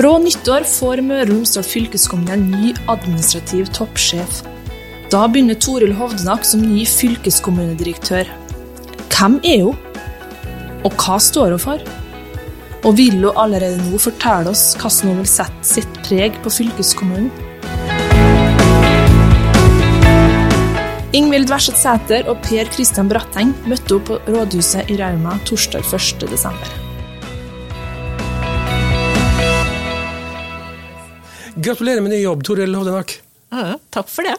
Fra nyttår får Møre og Romsdal fylkeskommune en ny administrativ toppsjef. Da begynner Toril Hovdenak som ny fylkeskommunedirektør. Hvem er hun? Og hva står hun for? Og vil hun allerede nå fortelle oss hvordan hun vil sette sitt preg på fylkeskommunen? Ingvild Verseth Sæter og Per Kristian Bratteng møtte hun på rådhuset i Rauma torsdag 1.12. Gratulerer med ny jobb, Toril Hovdenak. Ja, takk for det.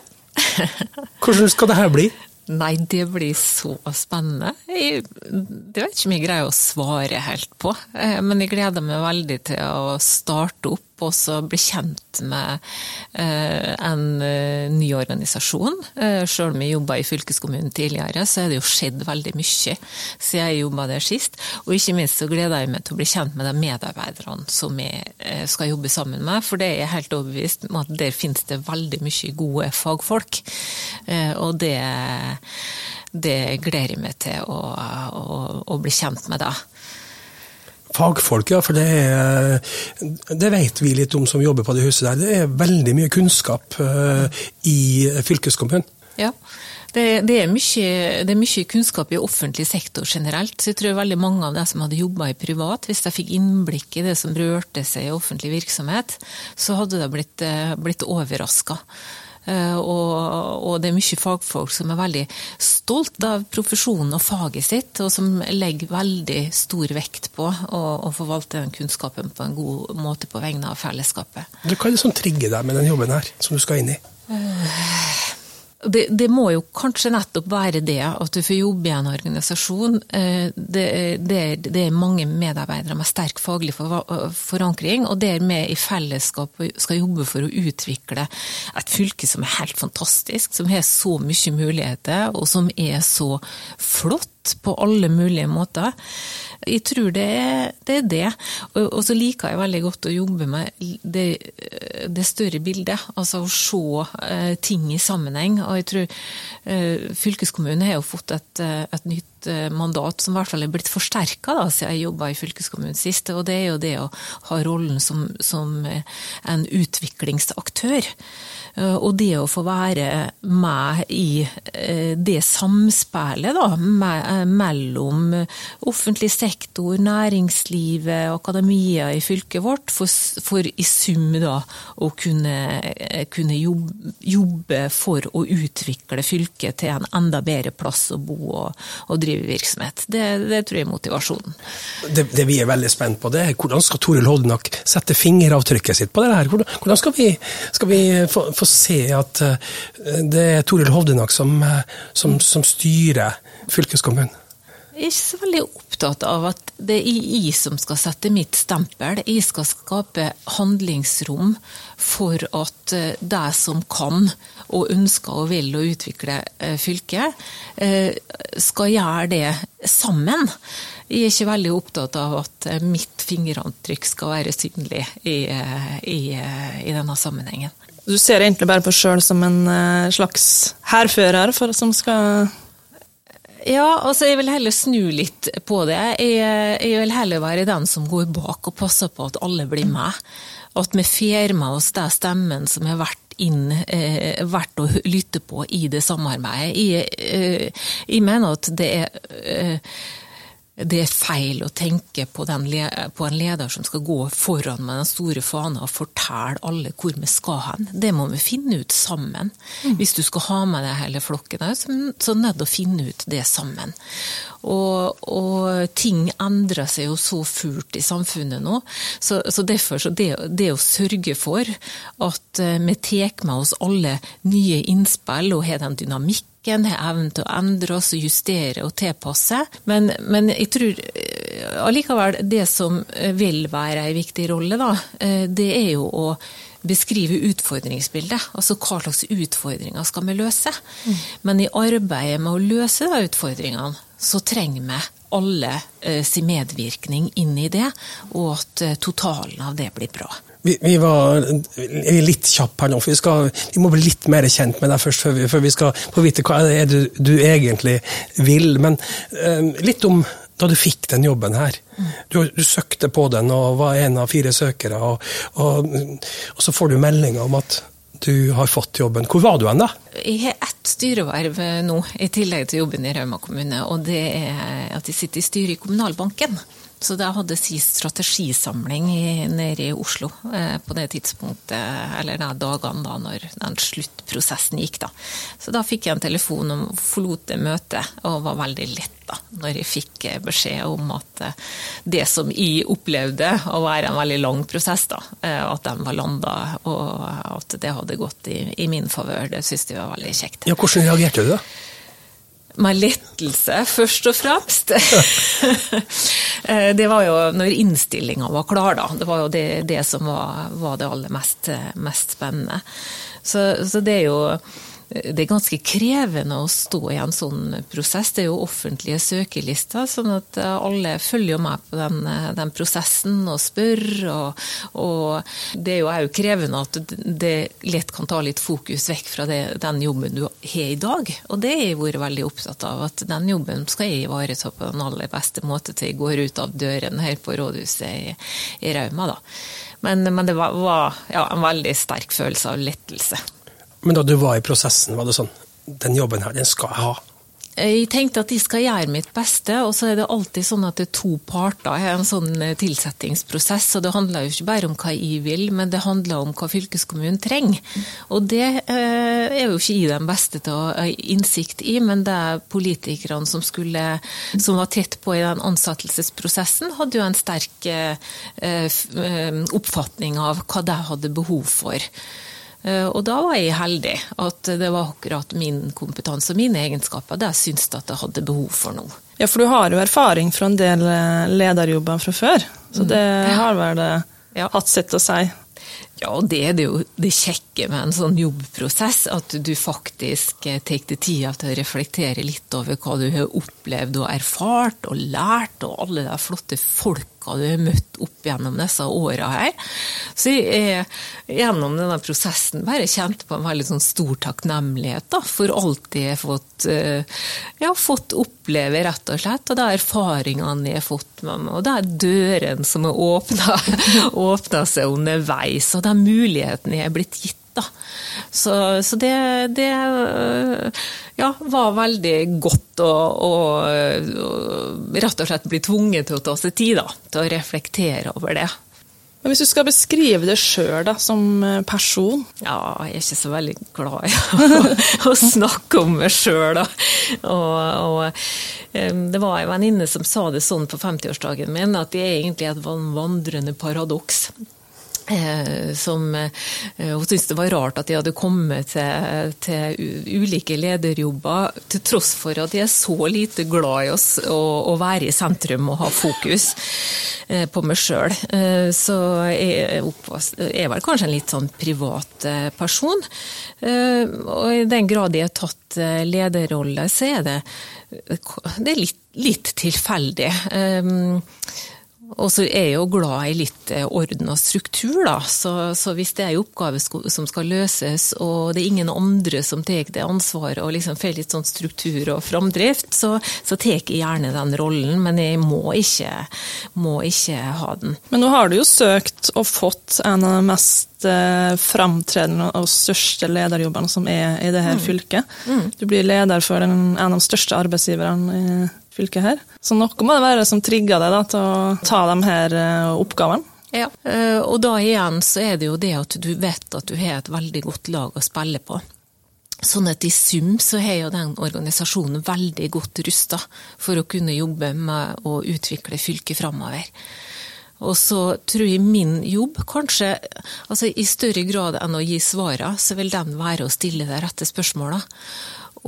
Hvordan skal det her bli? Nei, det blir så spennende. Jeg, det er ikke mye jeg greier å svare helt på, eh, men jeg gleder meg veldig til å starte opp og så bli kjent med eh, en eh, ny organisasjon. Selv om jeg jobba i fylkeskommunen tidligere, så er det jo skjedd veldig mye siden jeg jobba der sist. Og ikke minst så gleder jeg meg til å bli kjent med de medarbeiderne som jeg skal jobbe sammen med, for det er jeg helt overbevist om at der finnes det veldig mye gode fagfolk. Og det det gleder jeg meg til å, å, å bli kjent med da. Fagfolk, ja. For det, er, det vet vi litt om som jobber på det huset der. Det er veldig mye kunnskap uh, i fylkeskommunen. Ja. Det, det, er mye, det, er mye, kunnskap i offentlig sektor generelt. så jeg tror veldig mange av de som hadde jobba i privat, hvis de fikk innblikk i det som rørte seg i offentlig virksomhet, så hadde de blitt, eh, blitt overraska. Eh, og, og, det er mye fagfolk som er veldig stolt av profesjonen og faget sitt, og som legger veldig stor vekt på å, å forvalte den kunnskapen på en god måte på vegne av fellesskapet. Hva er det som trigger deg med den jobben her, som du skal inn i? Uh, det, det, må jo kanskje nettopp være det, at du får jobbe i en organisasjon. Eh, det, det, det er mange medarbeidere med sterk faglig forankring, og der vi i fellesskap skal jobbe for å utvikle et fylke som er helt fantastisk, som har så mye muligheter, og som er så flott på alle mulige måter. Jeg tror det er det. Er det. Og, og, så liker jeg veldig godt å jobbe med det, det større bildet. Altså å se uh, ting i sammenheng. Og jeg tror uh, fylkeskommunen har jo fått et, uh, et nytt mandat som i hvert fall er blitt forsterka siden jeg jobba i fylkeskommunen sist. Og det er jo det å ha rollen som, som en utviklingsaktør. Eh, og det å få være med i eh, det samspillet da, eh, mellom offentlig sektor, næringslivet, akademia i fylket vårt, for, for i sum da å kunne, kunne jobbe, jobbe, for å utvikle fylket til en enda bedre plass å bo og, og drive virksomhet. Det, det, tror jeg er motivasjonen. Det, det, vi er veldig spent på, det er hvordan skal Toril Holdenak sette fingeravtrykket sitt på det her? Hvordan, hvordan skal vi, skal vi få, få se at eh, det er Toril Hovdenak som, eh, som, som styrer fylkeskommunen? Jeg er ikke så veldig opptatt av at det er jeg som skal sette mitt stempel. Jeg skal skape handlingsrom for at eh, de som kan og ønsker og vil å utvikle fylket, skal gjøre det sammen. Jeg er ikke veldig opptatt av at mitt fingeravtrykk skal være synlig i, i, i denne sammenhengen. Du ser egentlig bare på sjøl som en eh, slags hærfører som skal ja, altså jeg vil heller snu litt på det. Jeg, jeg, vil heller være den som går bak og passer på at alle blir med. At vi får med oss den stemmen som har vært inn, eh, verdt å lytte på i det samarbeidet. Jeg, eh, jeg mener at det er eh, det er feil å tenke på, den, på, en leder som skal gå foran med den store fana og fortelle alle hvor vi skal hen. Det må vi finne ut sammen. Mm. Hvis du skal ha med deg hele flokken, så er du nødt til å finne ut det sammen. Og, og, ting endrer seg jo så fult i samfunnet nå. Så, så derfor så det, det, å sørge for at eh, vi tar med oss alle nye innspill og har den dynamikk teknikken, har evnen til å endre oss justere og tilpasse. Men, men jeg tror eh, allikevel det som vil være en viktig rolle, da, eh, det er jo å beskrive utfordringsbildet. Altså hva slags utfordringer skal vi løse? Mm. Men i arbeidet med å løse de utfordringene, så trenger vi alle eh, sin medvirkning inn i det, og at eh, totalen av det blir bra. Vi, vi, var litt kjappe her nå, for vi, skal, vi, må bli litt mer kjent med deg først, før vi, før vi skal få vite hva det er du, du egentlig vil. Men eh, litt om da du fikk den jobben her. Du, du, søkte på den og var en av fire søkere, og, og, og så får du melding om at du har fått jobben. Hvor var du hen da? Jeg har ett styreverv nå, i tillegg til jobben i Rauma kommune. Og det er at jeg sitter i styret i Kommunalbanken. Så da hadde si strategisamling nede i Oslo eh, på det tidspunktet, eller de dagene da når den sluttprosessen gikk. da. Så da fikk jeg en telefon om forlot det møtet, og var veldig lett da, når jeg fikk eh, beskjed om at eh, det som jeg opplevde å være en veldig lang prosess, da, at den var landa, og at det hadde gått i, i min favør. Det syntes jeg var veldig kjekt. Ja, Hvordan reagerte du da? Med lettelse, først og fremst. Eh, det var jo når innstillinga var klar, da. Det var jo det, det som var, var, det aller mest, mest spennende. Så, så det er jo det er ganske krevende å stå i en sånn prosess. Det er jo offentlige søkelister, sånn at alle følger med på den, den prosessen og spør. Og, og, det er jo òg krevende at det lett kan ta litt fokus vekk fra det, den jobben du har i dag. Og det har jeg vært veldig opptatt av, at den jobben skal jeg ivareta på den aller beste måte til jeg går ut av døren her på rådhuset i, i Rauma. Da. Men, men det var, var ja, en veldig sterk følelse av lettelse. Men da du var i prosessen, var det sånn Den jobben her, den skal jeg ha? Jeg tenkte at jeg skal gjøre mitt beste, og så er det alltid sånn at det er to parter i en sånn eh, tilsettingsprosess. Og det handler jo ikke bare om hva jeg vil, men det handler om hva fylkeskommunen trenger. Og det eh, er jo ikke jeg den beste til å ha innsikt i, men det er politikerne som, skulle, som var tett på i den ansettelsesprosessen, hadde jo en sterk eh, oppfatning av hva de hadde behov for. Eh, og da var jeg heldig at det var akkurat min kompetanse og mine egenskaper det jeg syntes at jeg hadde behov for nå. Ja, for du har jo erfaring fra en del eh, lederjobber fra før, så det mm. har vel eh, hatt sitt å si? Ja, det er det jo det kjekke med en sånn jobbprosess, at du faktisk tar deg tida til å reflektere litt over hva du har opplevd og erfart og lært, og alle de flotte folka du har møtt opp gjennom disse åra her. Så jeg er gjennom denne prosessen bare kjent på en veldig sånn stor takknemlighet da, for alt jeg har fått, ja, fått oppleve, rett og slett. Og de erfaringene jeg har fått med meg, og de dørene som har åpna seg underveis. og de mulighetene jeg er blitt gitt. Da. Så, så det, det ja, var veldig godt å, å, å, rett og slett bli tvunget til å ta seg tid da, til å reflektere over det. Men Hvis du skal beskrive det sjøl som person? Ja, jeg er ikke så veldig glad i å, å snakke om meg sjøl. Det var en venninne som sa det sånn på 50-årsdagen min, at det er egentlig et vandrende paradoks. Eh, som eh, Hun syntes det var rart at de hadde kommet til, til, ulike lederjobber, til tross for at de er så lite glad i oss å, være i sentrum og ha fokus eh, på meg sjøl. Så jeg er vel kanskje en litt sånn privat person. Og i den grad jeg har tatt lederrolle, så er det, det er litt, litt tilfeldig. Og så er jeg jo glad i litt eh, orden og struktur, da. Så, så, hvis det er en oppgave som skal løses, og det er ingen andre som tar det ansvaret og liksom får litt sånn struktur og framdrift, så, så tar jeg gjerne den rollen, men jeg må ikke, må ikke, ha den. Men nå har du jo søkt og fått en av de mest eh, framtredende og største lederjobbene som er i det her mm. fylket. Mm. Du blir leder for en, en av de største arbeidsgiverne fylket her. Så noe må det være som trigger deg da, til å ta de her eh, oppgavene. Ja, eh, og da igjen så er det jo det at du vet at du har et veldig godt lag å spille på. Sånn at i sum så har jo den organisasjonen veldig godt rusta for å kunne jobbe med å utvikle fylket framover. Og så tror jeg min jobb, kanskje altså i større grad enn å gi svarene, så vil den være å stille de rette spørsmåla.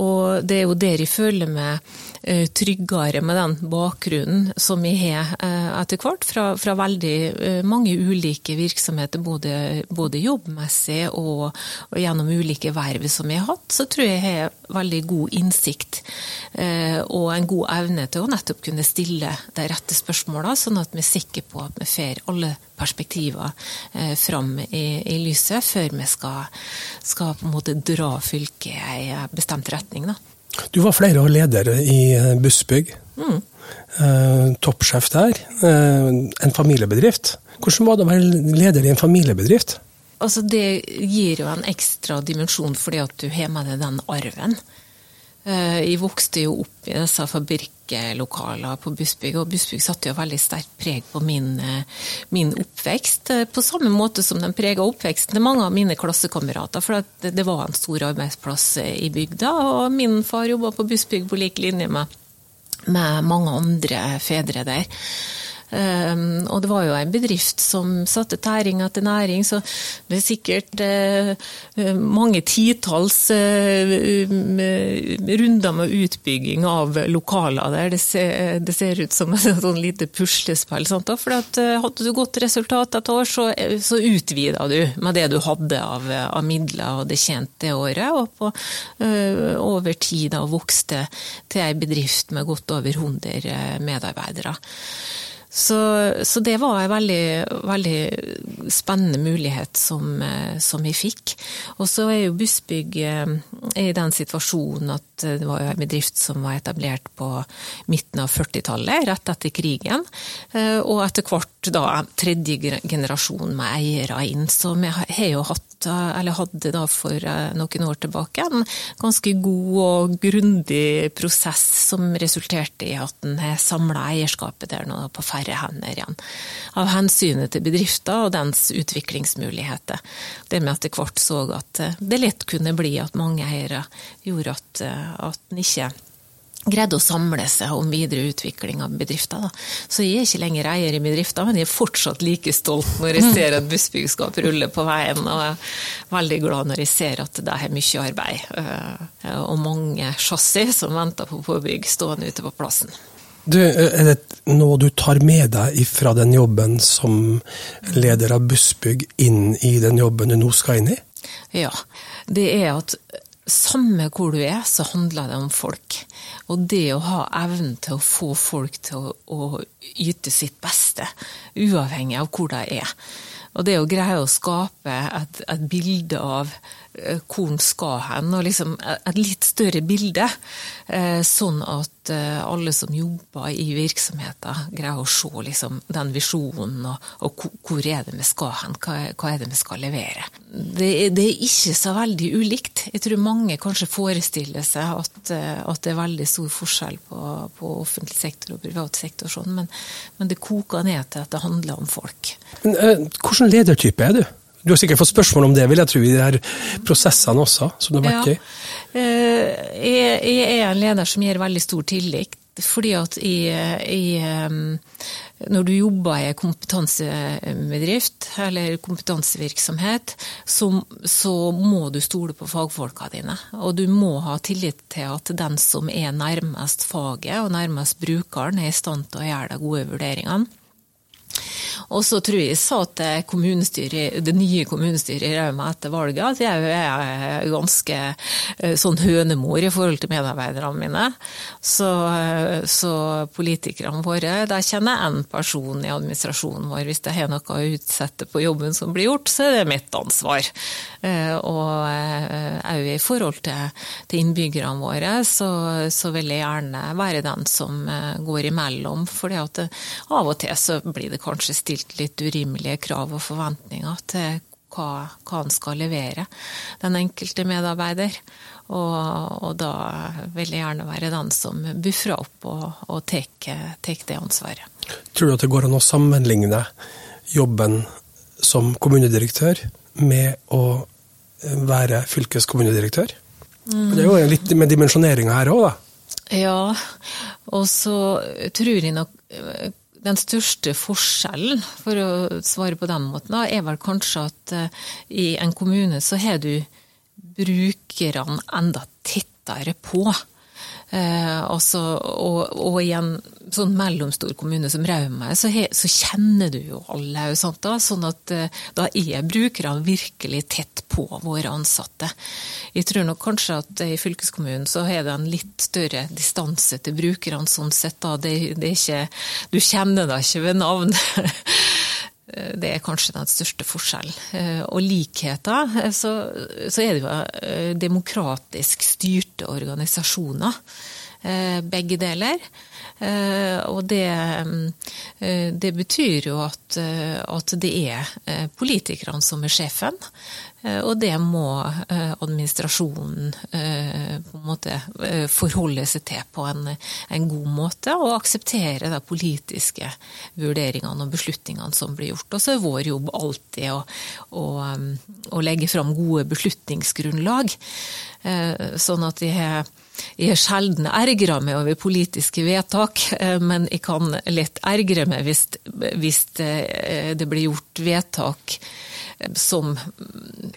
Og det er jo der jeg føler meg Eh, tryggere med den bakgrunnen som jeg har eh, etter hvert fra, fra, veldig eh, mange ulike virksomheter, både, både jobbmessig og, og, gjennom ulike verv som jeg har hatt, så tror jeg jeg har veldig god innsikt og en god evne til å nettopp kunne stille de rette spørsmåla, sånn at vi er sikre på at vi får alle perspektiver fram i, i, lyset før vi skal, skal på en måte dra fylket i en bestemt retning. Da. Du var flere år leder i eh, Bussbygg. Mm. eh, toppsjef der, eh, en familiebedrift. Hvordan var det å være leder i en familiebedrift? Altså, det gir jo en ekstra dimensjon fordi at du har med deg den arven. Eh, jeg vokste jo opp i disse fabrikklokalene på Bussbygg, og Bussbygg satte jo veldig sterkt preg på min, eh, min, oppvekst. Eh, på samme måte som den prega oppveksten til mange av mine klassekamerater, for det var en stor arbeidsplass i bygda. Og min far jobba på Bussbygg på lik linje med, med mange andre fedre der. Um, og det var jo en bedrift som satte tæring etter næring, så det er sikkert uh, mange titalls uh, runder med utbygging av lokaler der. Det ser, ut som et sånn lite puslespill. For uh, hadde du godt resultat et år, så, så utvida du med det du hadde av, av midler og det tjente året, og på, over tid da vokste til ei bedrift med godt over 100 medarbeidere. Så, så, det var en veldig, veldig spennende mulighet som, eh, som, vi fikk. Og så er jo Bussbygg eh, i den situasjonen at det var en bedrift som var etablert på midten av 40-tallet, rett etter krigen. Eh, og etter hvert da tredje generasjon med eiere inn. Så vi har jo hatt eller hadde da for eh, noen år tilbake, en ganske god og grundig prosess som resulterte i at en har samla eierskapet der nå på færre hender igjen. Av hensynet til bedrifter og dens utviklingsmuligheter. Det med det hvert så at eh, det lett kunne bli at mange eiere gjorde at, eh, at en ikke greide å samle seg om videre utvikling av bedrifter. Da. Så jeg er ikke lenger eier i bedrifter, men jeg er fortsatt like stolt når jeg ser at bussbyggskap ruller på veien, og jeg er veldig glad når jeg ser at det er mye arbeid eh, og mange chassis som venter på påbygg stående ute på plassen. Du, er det noe du tar med deg fra den jobben som leder av Bussbygg inn i den jobben du nå skal inn i? Ja, det er at samme hvor du er, så handler det om folk. Og det å ha evnen til å få folk til å, å yte sitt beste, uavhengig av hvor de er. Og det å greie å skape et, et bilde av hvor en skal hen, og liksom et litt større bilde. Eh, sånn at eh, alle som jobber i virksomheter greier å se liksom, den visjonen og, og, hvor er det vi skal hen, hva, er det vi skal levere. Det, det, er ikke så veldig ulikt. Jeg tror mange kanskje forestiller seg at, at det er veldig stor forskjell på, på offentlig sektor og privat sektor, sånn, men, men, det koker ned til at det handler om folk. Hvordan ledertype er du? Du har sikkert fått spørsmål om det, vil jeg tro, i de her prosessene også, som du har vært i? Ja. Eh, jeg er en leder som gir veldig stor tillit. Fordi at i, i, når du jobber i en kompetansebedrift eller kompetansevirksomhet, så, så, må du stole på fagfolka dine. Og du må ha tillit til at den som er nærmest faget og nærmest brukeren, er i stand til å gjøre de gode vurderingene. Og så tror jeg jeg sa til det nye kommunestyret i Rauma etter valget at jeg er ganske eh, sånn hønemor i forhold til medarbeiderne mine. Så, eh, så politikerne våre, der kjenner jeg én person i administrasjonen vår. Hvis det har noe å utsette på jobben som blir gjort, så er det mitt ansvar. Eh, og òg i forhold til, til innbyggerne våre, så, så, vil jeg gjerne være den som går imellom. For av og til så blir det kanskje stilt litt urimelige krav og forventninger til hva, hva han skal levere, den enkelte medarbeider. Og, og, da vil jeg gjerne være den som buffer opp og, og tar det ansvaret. Tror du at det går an å sammenligne jobben som kommunedirektør med å være fylkeskommunedirektør? Mm. Det er jo litt med dimensjoneringa her òg, da. Ja, og så tror jeg nok den største forskjellen, for å svare på den måten, er vel kanskje at eh, i en kommune så har du brukerne enda tettere på. Eh, altså, og, og, i en sånn mellomstor kommune som Rauma, så, så, kjenner du jo alle. Sant, da, sånn at eh, da er brukerne virkelig tett på våre ansatte. Jeg tror nok kanskje at i fylkeskommunen så er det en litt større distanse til brukerne sånn sett. Da. Det, det ikke, du kjenner deg ikke ved navn. Det er kanskje den største forskjellen. Eh, og likheter, eh, så, så, er det jo eh, demokratisk styrte organisasjoner. begge deler. Og det, det betyr jo at, at det er politikerne som er sjefen. Eh, og det må eh, administrasjonen eh, på en måte forholde seg til på en, en god måte, og akseptere de politiske vurderingene og beslutningene som blir gjort. Og så er vår jobb alltid å, å, å legge fram gode beslutningsgrunnlag, sånn at har jeg er sjelden ergra meg over politiske vedtak, men jeg kan lett ergre meg hvis, hvis det blir gjort vedtak som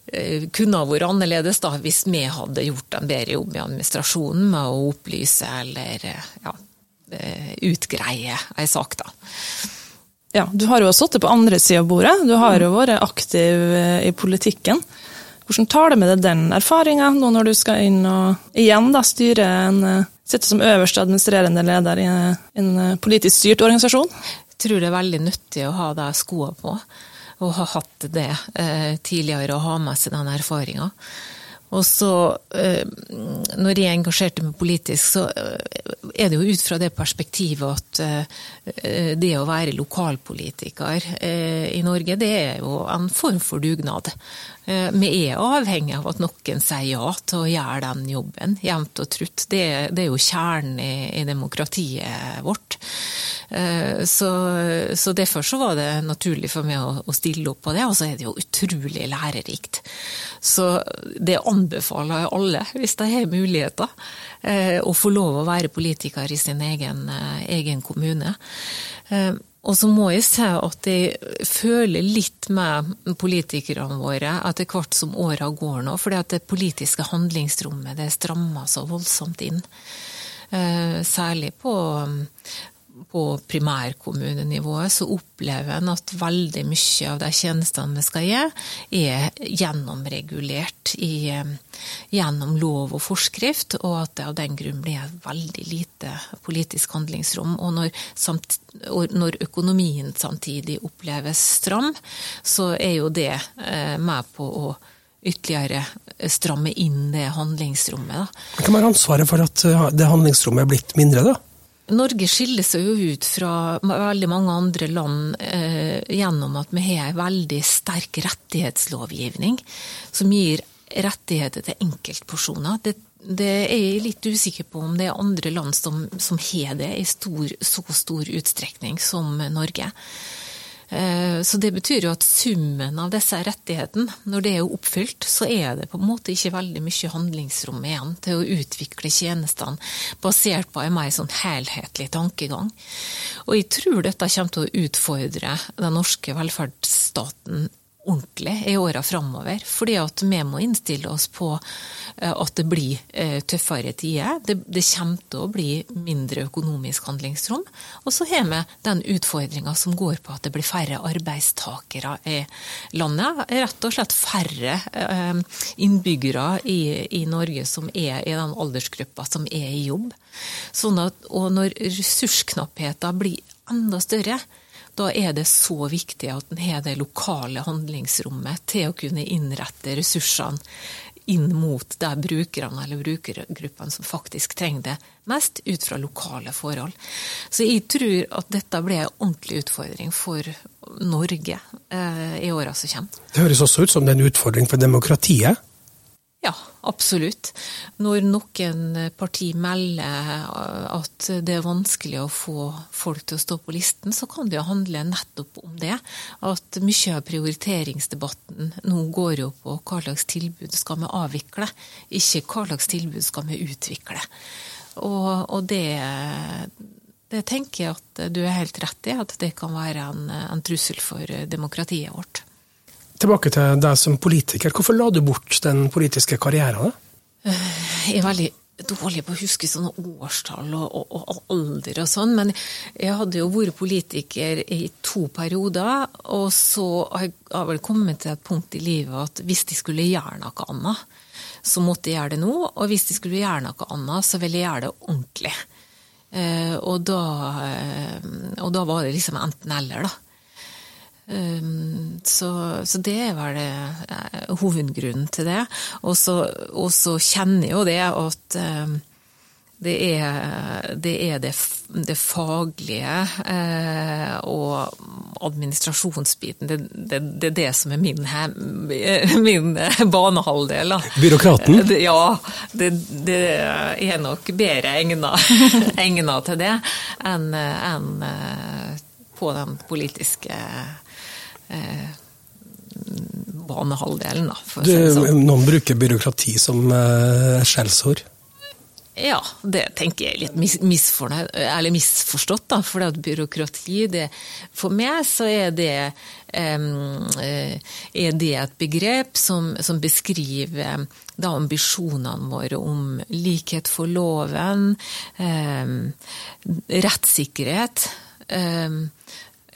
eh, kunne ha vært annerledes da, hvis vi hadde gjort en bedre jobb i administrasjonen med å opplyse eller eh, ja, eh, utgreie ei sak. da. Ja, Du har jo sittet på andre sida av bordet, du har jo vært aktiv i politikken. Hvordan tar det med deg den erfaringa nå når du skal inn og igjen da styre en Sitte som øverste administrerende leder i en politisk styrt organisasjon? Jeg tror det er veldig nyttig å ha de skoene på og ha hatt det eh, tidligere og ha med seg den erfaringa. Og så, eh, når jeg engasjerte meg politisk, så eh, er det jo ut fra det perspektivet at det å være lokalpolitiker i Norge, det er jo en form for dugnad. Vi er avhengig av at noen sier ja til å gjøre den jobben, jevnt og trutt. Det, det er jo kjernen i, i demokratiet vårt. Så, så, derfor så var det naturlig for meg å, å stille opp på det, og så er det jo utrolig lærerikt. Så det anbefaler jeg alle, hvis de har muligheter, eh, å få lov å være politiker i sin egen, eh, egen kommune. Eh, og så må jeg si at jeg føler litt med politikerne våre etter hvert som åra går nå, at det politiske handlingsrommet det strammer så voldsomt inn. Særlig på på primærkommunenivået så opplever en at veldig mye av de tjenestene vi skal gi, er gjennomregulert i, eh, gjennom lov og forskrift, og at det av den grunn blir veldig lite politisk handlingsrom. Og når, samt, og når økonomien samtidig oppleves stram, så er jo det eh, med på å ytterligere stramme inn det handlingsrommet. Da. Hvem har ansvaret for at eh, det handlingsrommet er blitt mindre, da? Norge skiller seg jo ut fra veldig mange andre land eh, gjennom at vi har en veldig sterk rettighetslovgivning som gir rettigheter til enkeltpersoner. Det, det er jeg litt usikker på om det er andre land som, som har det i stor, så stor utstrekning som Norge. Eh, så det betyr jo at summen av disse rettighetene, når det er oppfylt, så er det på en måte ikke veldig mye handlingsrom igjen til å utvikle tjenestene basert på en mer sånn helhetlig tankegang. Og jeg tror dette kommer til å utfordre den norske velferdsstaten ordentlig i åra framover. Fordi vi må innstille oss på eh, at det blir eh, tøffere tider. Det, det kommer til å bli mindre økonomisk handlingsrom. Og så har vi den utfordringa som går på at det blir færre arbeidstakere i landet. Rett og slett færre eh, innbyggere i, i Norge som er i den aldersgruppa som er i jobb. Sånn at, og når ressursknappheten blir enda større, da er det så viktig at en har det lokale handlingsrommet til å kunne innrette ressursene inn mot de brukerne eller brukergruppene som faktisk trenger det mest, ut fra lokale forhold. Så jeg tror at dette blir en ordentlig utfordring for Norge eh, i åra som kommer. Det høres også ut som det er en utfordring for demokratiet? Ja, absolutt. Når noen parti melder at det er vanskelig å få folk til å stå på listen, så kan det jo handle nettopp om det. At mye av prioriteringsdebatten nå går jo på hva slags tilbud skal vi avvikle, ikke hva slags tilbud skal vi utvikle. Og, og det, det, tenker jeg at du er helt rett i, at det kan være en, en trussel for demokratiet vårt. Tilbake til deg som politiker. Hvorfor la du bort den politiske karrieren? Jeg er veldig dårlig på å huske sånne årstall og, og, og, alder og sånn, men jeg hadde jo vært politiker i to perioder, og så har jeg vel kommet til et punkt i livet at hvis de skulle gjøre noe annet, så måtte jeg gjøre det nå, og hvis de skulle gjøre noe annet, så ville jeg gjøre det ordentlig. Eh, og da, eh, og da var det liksom enten-eller, da. Um, så, så, det var vel uh, hovedgrunnen til det. Og så, kjenner jo det at um, det er det, er det, det faglige eh, og administrasjonsbiten. Det, det, det, er det som er min, min banehalvdel. Da. Byråkraten? Ja, det, er nok bedre egna til det enn en eh, på den politiske eh, banehalvdelen. Da, sånn. Noen bruker byråkrati som eh, skjellsord? Ja, det tenker jeg er litt misforstått, da. For at byråkrati, det, for meg så er det, um, er det et begrep som, som beskriver da ambisjonene våre om likhet for loven, um, rettssikkerhet. Um,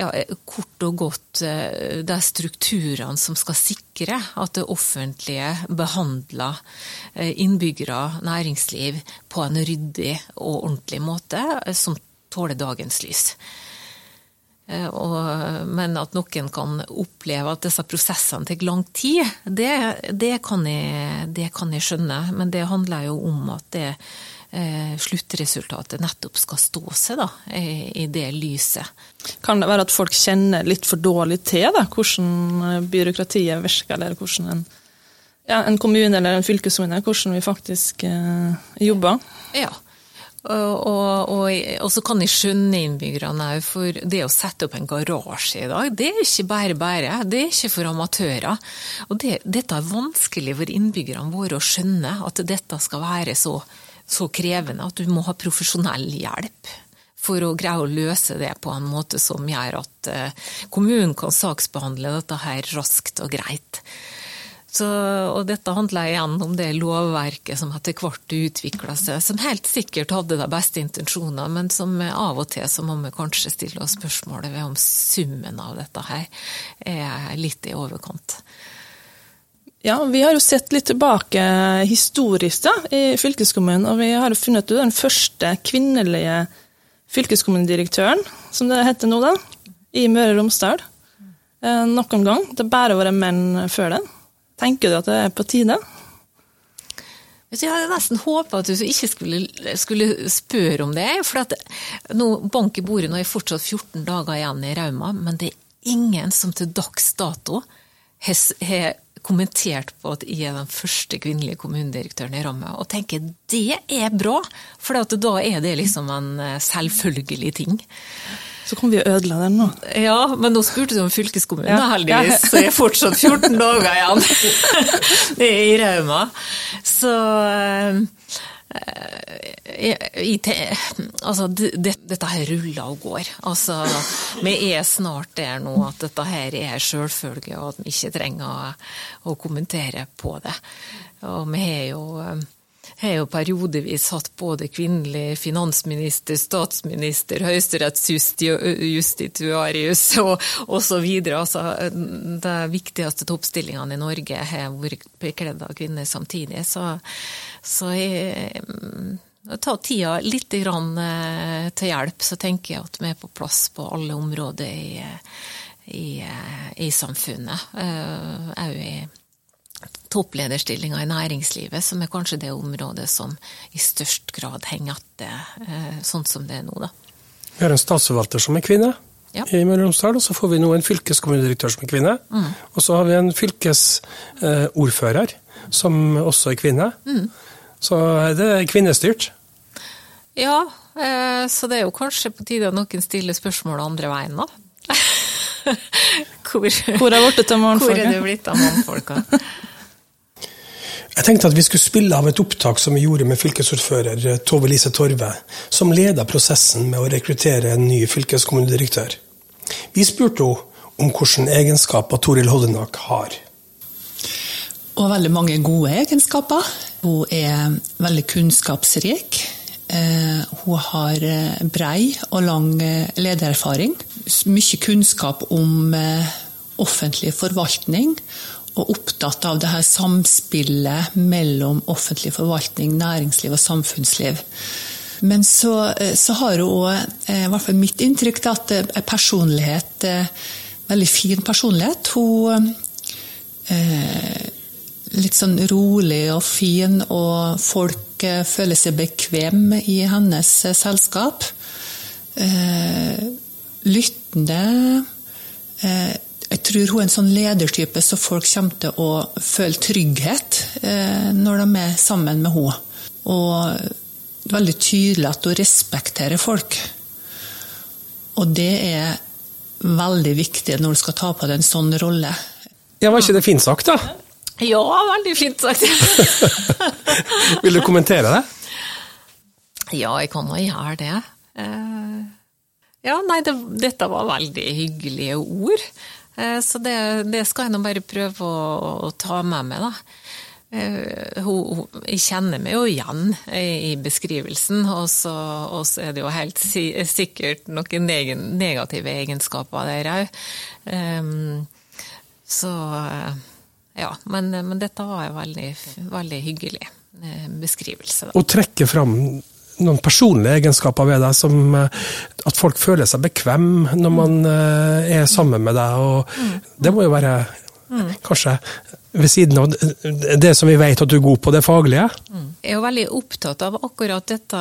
ja, kort og godt eh, de strukturene som skal sikre at det offentlige behandler eh, innbyggere, næringsliv, på en ryddig og ordentlig måte eh, som tåler dagens lys. Og, men at noen kan oppleve at disse prosessene tar lang tid, det, det, kan jeg, det kan jeg skjønne. Men det handler jo om at det Eh, sluttresultatet nettopp skal stå seg da, i det lyset. Kan det være at folk kjenner litt for dårlig til da, hvordan eh, byråkratiet virker, eller hvordan en, ja, en kommune eller en fylkeskommune, hvordan vi faktisk eh, jobber? Ja, og, og, og, og, så kan jeg skjønne innbyggerne òg, for det å sette opp en garasje i dag, det er ikke bare bare. Det er ikke for amatører. Og det, dette er vanskelig for innbyggerne våre å skjønne, at dette skal være så så krevende at du må ha profesjonell hjelp for å greie å løse det på en måte som gjør at eh, kommunen kan saksbehandle dette her raskt og greit. Så, og dette handler igjen om det lovverket som etter hvert utvikla seg, som helt sikkert hadde de beste intensjoner, men som av og til så må vi kanskje stille oss spørsmålet ved om summen av dette her er litt i overkant. Ja, vi har jo sett litt tilbake historisk da, i fylkeskommunen, og vi har jo funnet ut den første kvinnelige fylkeskommunedirektøren, som det heter nå, da, i Møre og Romsdal. Eh, noen gang. Det har bare vært menn før det. Tenker du at det er på tide? Jeg hadde nesten håpa at du ikke skulle, skulle, spørre om det. For at nå, bank i bordet, nå er fortsatt 14 dager igjen i Rauma, men det er ingen som til dags dato har kommentert på at jeg er den første kvinnelige kommunedirektøren i Ramme, og tenker det er bra, for da er det liksom en eh, selvfølgelig ting. Så kom vi og ødela den nå. Ja, men nå spurte du om fylkeskommunen, ja. heldigvis. Så jeg er fortsatt 14 dager igjen i Rauma. Så eh, IT, altså, det, dette her ruller og går. Altså, vi er snart der nå at dette her er selvfølge, og at vi ikke trenger å, å kommentere på det. Og vi har jo har jo periodevis hatt både kvinnelig finansminister, statsminister, høyesterettsjustitiarius og osv. Altså, de viktigste toppstillingene i Norge har vært bekledd av kvinner samtidig. Så, så jeg, ta tida litt grann til hjelp, så tenker jeg at vi er på plass på alle områder i, i, i samfunnet. Òg i topplederstillinger i næringslivet, som er kanskje det området som i størst grad henger etter eh, sånn som det er nå. Da. Vi har en statsforvalter som er kvinne ja. i Møre og Romsdal, og så får vi nå en fylkeskommunedirektør som er kvinne. Mm. Og så har vi en fylkesordfører som også er kvinne. Mm. Så det er kvinnestyrt. Ja, eh, så det er jo kanskje på tide at noen stiller spørsmål andre veien, da. hvor, hvor, er det blitt av mannfolka? Jeg tenkte at vi skulle spille av et opptak som vi gjorde med fylkesordfører eh, Tove Lise Torve, som leda prosessen med å rekruttere en ny fylkeskommunedirektør. Vi spurte henne om hvilke egenskaper Toril Hollenak har. Og veldig mange gode egenskaper. Hun er veldig kunnskapsrik. Eh, hun har eh, brei og lang ledererfaring. Mye kunnskap om offentlig forvaltning og opptatt av det her samspillet mellom offentlig forvaltning, næringsliv og samfunnsliv. Men så, eh, så har hun òg, eh, i hvert fall mitt inntrykk, at er personlighet Veldig fin personlighet. Hun eh, litt sånn rolig og fin, og folk eh, føler seg bekvem i hennes eh, selskap. Eh, lyttende. Tror hun er en sånn ledertype så folk kommer til å føle trygghet eh, når de er sammen med henne. Og det er veldig tydelig at hun respekterer folk. Og det er veldig viktig når du skal ta på deg en sånn rolle. Ja, Var ikke det fint sagt, da? Ja, veldig fint sagt. Vil du kommentere det? ja, jeg kan nå gjøre det. Eh, ja, nei, det, dette var veldig hyggelige ord. Eh, så det, det skal jeg nå bare prøve å, å ta med meg, da. Uh, hun, hun, jeg kjenner meg jo igjen i, beskrivelsen, og så, og så, er det jo helt si, sikkert noen negative egenskaper der òg. Um, så ja, men, men, dette var en veldig, veldig hyggelig beskrivelse. Da. Å trekke fram noen personlige egenskaper ved deg, som at folk føler seg bekvem når man uh, er sammen med deg, og mm. det må jo være mm. kanskje ved siden av det som vi vet at du er god på, det faglige? Mm. Jeg er jo veldig opptatt av akkurat dette.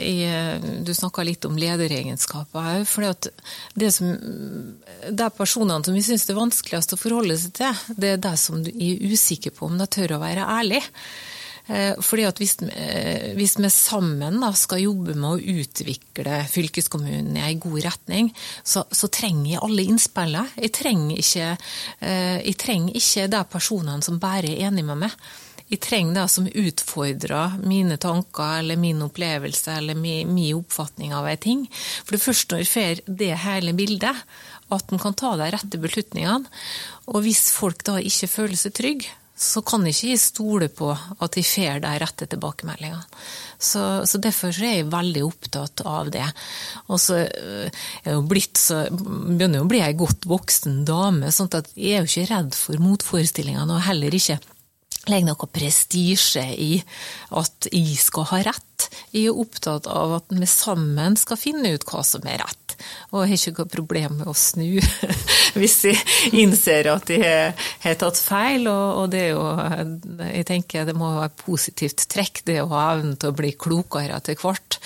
i du snakka litt om lederegenskaper òg. For det som, de personene som vi syns det er vanskeligst å forholde seg til, det er de som du er usikker på om de tør å være ærlig. Eh, fordi at hvis, eh, hvis vi sammen da, skal jobbe med å utvikle fylkeskommunen i en god retning, så, så trenger jeg alle innspillene. Jeg trenger ikke, eh, jeg trenger ikke de personene som bare er enige med meg. Jeg trenger det som utfordrer mine tanker eller min opplevelse eller min, oppfatning av en ting. For det første når jeg får det hele bildet, at en kan ta de rette beslutningene. Og hvis folk da ikke føler seg trygge, så kan ikke jeg stole på at jeg får de rette tilbakemeldingene. Så, så, derfor er jeg veldig opptatt av det. Og så øh, er jeg blitt så, begynner jeg å bli ei godt voksen dame, sånn at jeg er jo ikke redd for motforestillingene, og heller ikke legger noe prestisje i at jeg skal ha rett. Jeg er opptatt av at vi sammen skal finne ut hva som er rett. Og har ikke noe problem med å snu hvis jeg innser at jeg har tatt feil. Og, det er jo Jeg tenker det må være positivt trekk, det å ha evnen til å bli klokere etter hvert.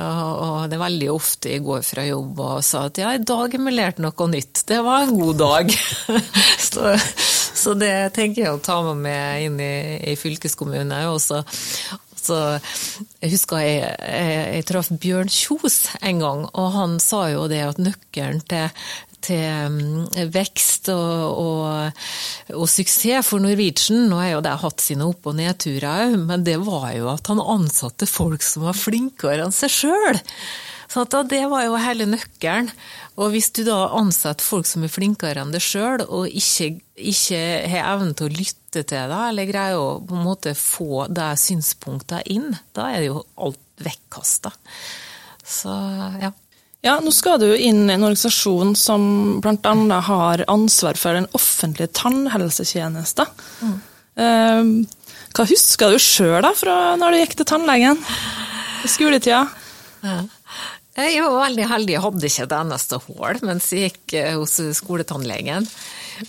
Og det er veldig ofte jeg går fra jobb og sa at ja, i dag har vi lært noe nytt. Det var en god dag. Så, så det tenker jeg å ta med meg inn i, i fylkeskommunen. Også, så jeg husker jeg, jeg, jeg traff Bjørn Kjos en gang, og han sa jo det at nøkkelen til, til mm, vekst og, og, og, suksess for Norwegian. Nå har jo det hatt sine opp- og nedturer òg, men det var jo at han ansatte folk som var flinkere enn seg sjøl. Så det var jo hele nøkkelen. Og hvis du da ansetter folk som er flinkere enn deg sjøl, og ikke, ikke, har evnen til å lytte til deg, eller greier å på en måte få de synspunktene inn, da er det jo alt vekkasta. Så ja. Ja, nå skal du inn i en organisasjon som bl.a. har ansvar for den offentlige tannhelsetjenesten. Mm. Ehm, hva husker du sjøl fra når du gikk til tannlegen i skoletida? Ja. Jeg var veldig heldig, jeg hadde ikke et eneste hull mens jeg gikk eh, hos skoletannlegen.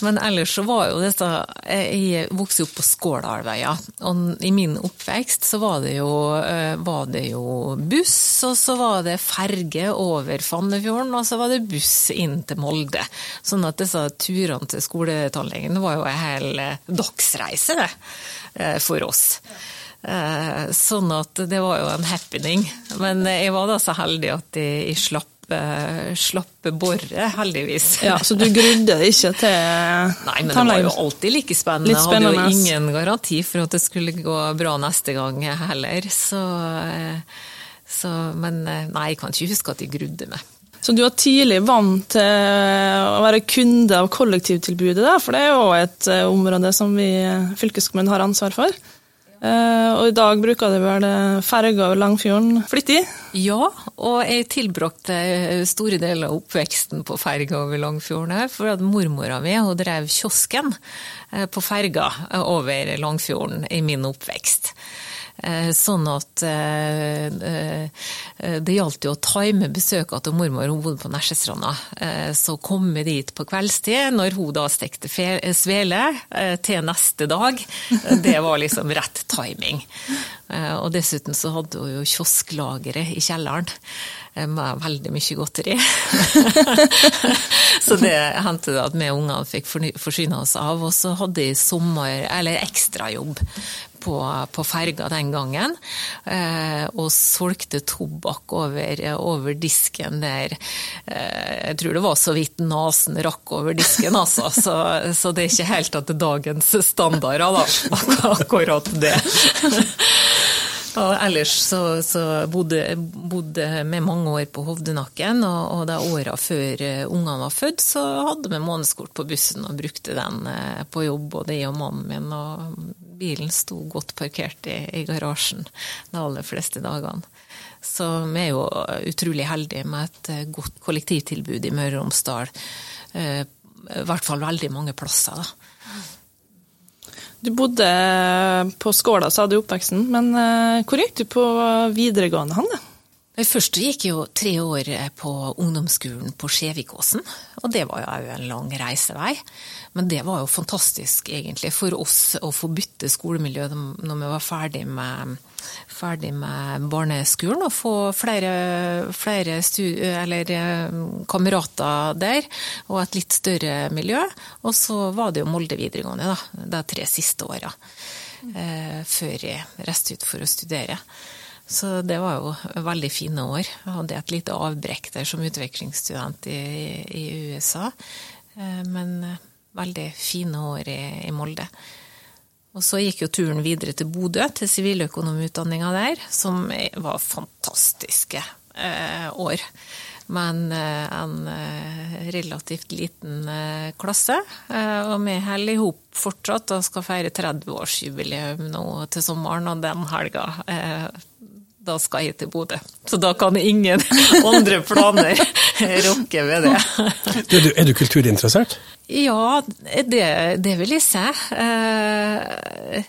Men ellers så var jo dette Jeg vokste opp på Skåladalveia, og i min oppvekst så var det, jo, eh, var det jo buss, og så var det ferge over Fannefjorden, og så var det buss inn til Molde. Sånn at disse turene til skoletannlegen var jo en hel eh, dagsreise, det, for oss. Eh, sånn at det var jo en happening. Men jeg var da så heldig at jeg, slapp slappe boret, heldigvis. Ja, Så du grudde ikke til Nei, men det var jo alltid like spennende. Jeg hadde jo ingen garanti for at det skulle gå bra neste gang heller. Så, eh, så Men nei, jeg kan ikke huske at jeg grudde meg. Så du var tidlig vant til å være kunde av kollektivtilbudet, da, for det er jo et område som vi fylkeskommunen har ansvar for? Uh, og i dag bruker de vel ferga over Langfjorden flittig? Ja, og jeg tilbrakte store deler av oppveksten på ferga over Langfjorden for at mormora mi hun drev kiosken eh, på ferga over Langfjorden i min oppvekst. Sånn at det gjaldt jo å time besøkene til mormor, hun bodde på Nesjestranda. Så komme dit på kveldstid, når hun da stekte svele til neste dag, det var liksom rett timing. Og dessuten så hadde hun jo kiosklageret i kjelleren med veldig mye godteri. så det hendte at vi ungene fikk forsyne oss av. Og så hadde jeg sommer, eller ekstrajobb på, på ferga den gangen. Eh, og solgte tobakk over, over disken der. Eh, jeg tror det var så vidt nesen rakk over disken, altså. Så, så det er ikke helt at det er dagens standarder, da. Akkurat det. Og ellers så, så bodde, bodde vi mange år på Hovdenakken, og, og da åra før eh, ungene var født, så hadde vi månedskort på bussen og brukte den eh, på jobb, både jeg og mannen min. Og bilen sto godt parkert i, i garasjen de aller fleste dagene. Så vi er jo utrolig heldige med et eh, godt kollektivtilbud i Møre og Romsdal. I hvert fall veldig mange plasser, da. Du bodde på Skåla, sa du i oppveksten, men eh, hvor gikk du på videregående, Hanne? Først gikk jo tre år på ungdomsskolen på Skjevikåsen, og det var jo en lang reisevei. Men det var jo fantastisk, egentlig, for oss å få bytte skolemiljø når vi var ferdig med, ferdig med barneskolen, og få flere, flere eller, eh, kamerater der, og et litt større miljø. Og så var det jo Molde videregående, da, de tre siste åra, mm. før jeg reiste ut for å studere. Så det var jo veldig fine år. Jeg hadde et lite avbrekk der som utvekslingsstudent i, i USA. Eh, men veldig fine år i, i Molde. Og så gikk jo turen videre til Bodø, til siviløkonomutdanninga der, som var fantastiske eh, år. Men eh, en eh, relativt liten eh, klasse. Eh, og vi holder i hop fortsatt og skal feire 30-årsjubileum nå til sommeren, og den helga eh, da skal jeg til Bodø. Så da kan ingen andre planer rokke ved det. Er du, er du kulturinteressert? Ja, det, det, vil jeg si. Eh,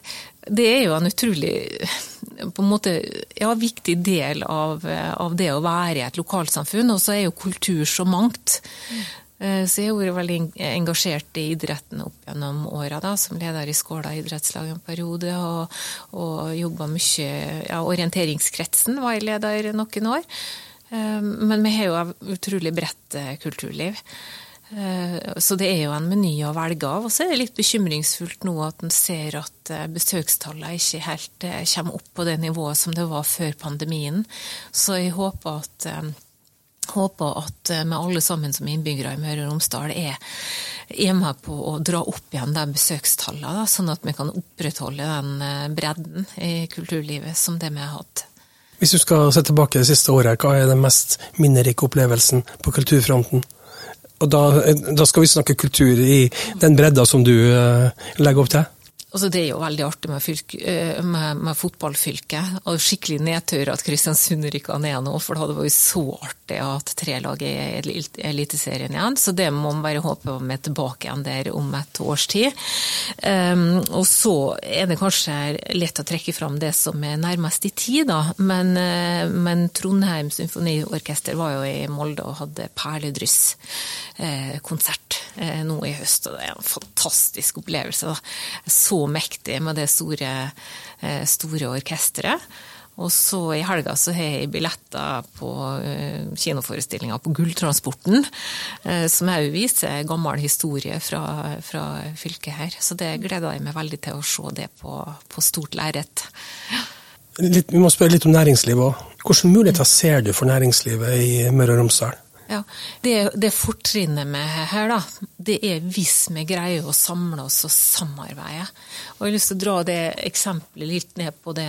det er jo en utrolig på en måte, ja, viktig del av, av, det å være i et lokalsamfunn. Og så er jo kultur så mangt. Eh, så jeg har vært veldig engasjert i idretten opp gjennom åra, som leder i Skåla idrettslag en periode. Og, og jobba mye ja, Orienteringskretsen var jeg leder noen år. Eh, men vi har jo et utrolig bredt kulturliv. Eh, så det er jo en meny å velge av. Og så er det litt bekymringsfullt nå at en ser at besøkstallene ikke helt kommer opp på det nivået som det var før pandemien. Så jeg håper at, håper at vi alle sammen som innbyggere i Møre og Romsdal er, er med på å dra opp igjen de besøkstallene, sånn at vi kan opprettholde den bredden i kulturlivet som det vi har hatt. Hvis du skal se tilbake det siste året, hva er den mest minnerike opplevelsen på kulturfronten? Og da, da, skal vi snakke kultur i den bredda som du legger opp til? Altså, det er jo veldig artig med, fylke, eh, med, med fotballfylket. Og skikkelig nedtur at Kristiansund rykka ned nå, for det hadde vært så artig at tre lag er i Eliteserien igjen. Så det må man bare håpe vi er tilbake igjen der om et års tid. Um, og så er det kanskje lett å trekke fram det som er nærmest i tid, da. Men, uh, men Trondheim Symfoniorkester var jo i Molde og hadde perledryss-konsert uh, uh, nå i høst. Og det er en fantastisk opplevelse. da. Så mektig med det store, eh, store orkesteret. Og så i helga så har jeg billetter på uh, kinoforestillinga på Gulltransporten, som òg viser gammel historie fra, fra, fylket her. Så det gleder jeg meg veldig til å se det på, på stort lerret. Vi må spørre litt om næringslivet òg. Hvilke muligheter ser du for næringslivet i Møre og Romsdal? Ja, Det, det fortrinnet med her, da, det er hvis vi greier å samle oss og samarbeide. Og Jeg har lyst til å dra det eksempelet litt ned på, det,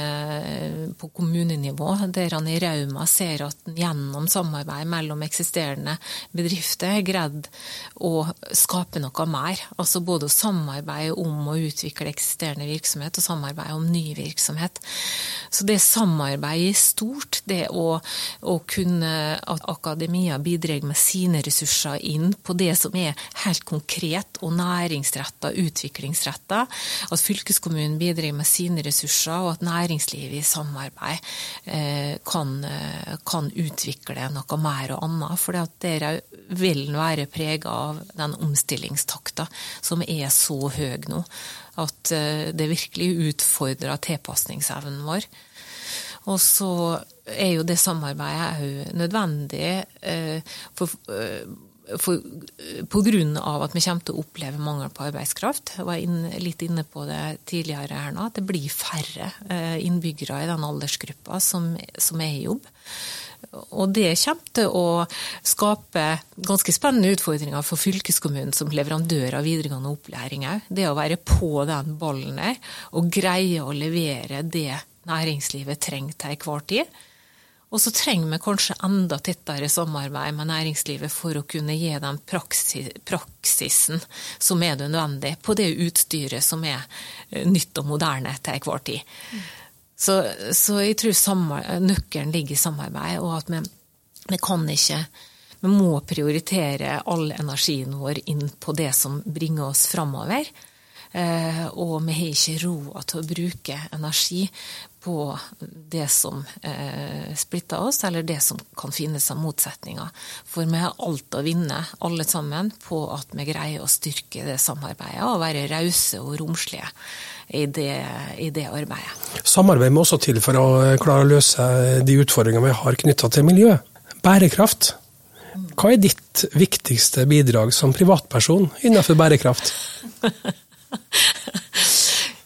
på kommunenivå, der han i Rauma ser at gjennom samarbeid mellom eksisterende bedrifter har greid å skape noe mer. Altså både å samarbeide om å utvikle eksisterende virksomhet, og samarbeide om ny virksomhet. Så det samarbeidet er stort, det å, å kunne at akademia bidrar bidrar med sine ressurser inn på det som er helt konkret og næringsretta, utviklingsretta. At fylkeskommunen bidrar med sine ressurser, og at næringslivet i samarbeid eh, kan, eh, kan, utvikle noe mer og annet. For dere vil være prega av den omstillingstakta som er så høy nå. At det virkelig utfordrer tilpasningsevnen vår. Og så er jo det samarbeidet òg nødvendig eh, for, eh, for, grunn av at vi kommer til å oppleve mangel på arbeidskraft. Jeg var inn, litt inne på det tidligere her nå, at det blir færre eh, innbyggere i den aldersgruppa som, som er i jobb. Og det kommer til å skape ganske spennende utfordringer for fylkeskommunen som leverandør av videregående opplæring òg. Det å være på den ballen der og greie å levere det næringslivet trenger til enhver tid. Og så trenger vi kanskje enda tettere samarbeid med næringslivet for å kunne gi den praksisen som er nødvendig på det utstyret som er eh, nytt og moderne til enhver tid. Så, så, jeg tror nøkkelen ligger i samarbeid, og at vi, vi kan ikke Vi må prioritere all energien vår inn på det som bringer oss framover. Eh, og vi har ikke råd til å bruke energi på det som eh, splitter oss, eller det som kan finnes av motsetninger. For vi har alt å vinne, alle sammen, på at vi greier å styrke det samarbeidet og være rause og romslige i det, i det, arbeidet. Samarbeid må også til for å klare å løse de utfordringene vi har knytta til miljø. Bærekraft. Hva er ditt viktigste bidrag som privatperson innenfor bærekraft?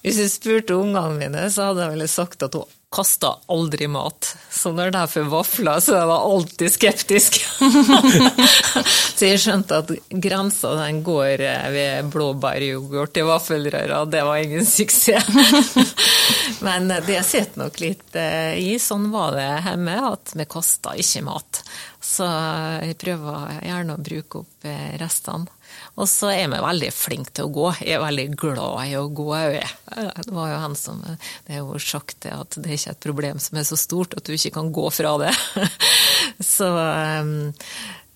Hvis jeg spurte ungene mine, så hadde jeg vel sagt at hun kasta aldri mat. Så når det er for vafler, så jeg var jeg alltid skeptisk. så jeg skjønte at grensa den går ved blåbæryoghurt i vaffelrøra, det var ingen suksess. Men det sitter nok litt eh, i. Sånn var det hjemme, at vi kasta ikke mat. Så jeg prøver gjerne å bruke opp eh, restene. Og så er vi veldig flinke til å gå. Jeg er veldig glad i å gå òg. Det var jo han som Det er jo sagt at det er ikke et problem som er så stort at du ikke kan gå fra det. Så ehm,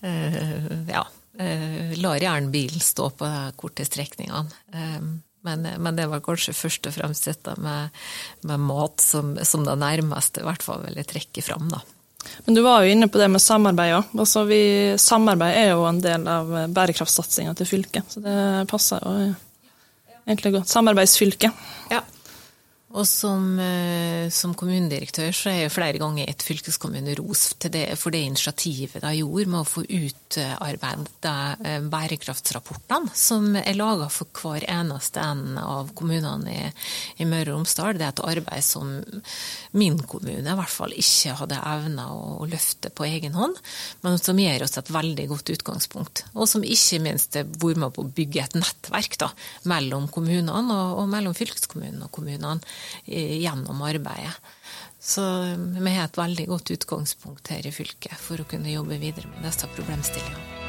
eh, ja. Eh, lar gjerne bilen stå på de korte strekningene. Ehm, men, men, det var kanskje først og fremst dette med, med mat som, som det nærmeste i hvert fall vil jeg trekke fram, da. Men du var jo inne på det med samarbeid òg. Altså samarbeid er jo en del av bærekraftsatsinga til fylket, så det passer jo egentlig godt. Samarbeidsfylket. Ja. Og som, eh, som, kommunedirektør så er jeg flere ganger et fylkeskommune ros for det initiativet de gjorde med å få utarbeidet eh, bærekraftsrapportene som er laga for hver eneste en av kommunene i, i, Møre og Romsdal. Det er et arbeid som min kommune i hvert fall ikke hadde evna å løfte på egen hånd, men som gir oss et veldig godt utgangspunkt. Og som ikke minst bor med på å bygge et nettverk da, mellom kommunene og, og mellom fylkeskommunen og kommunene gjennom arbeidet. Så vi har et veldig godt utgangspunkt her i fylket for å kunne jobbe videre med disse problemstillingene.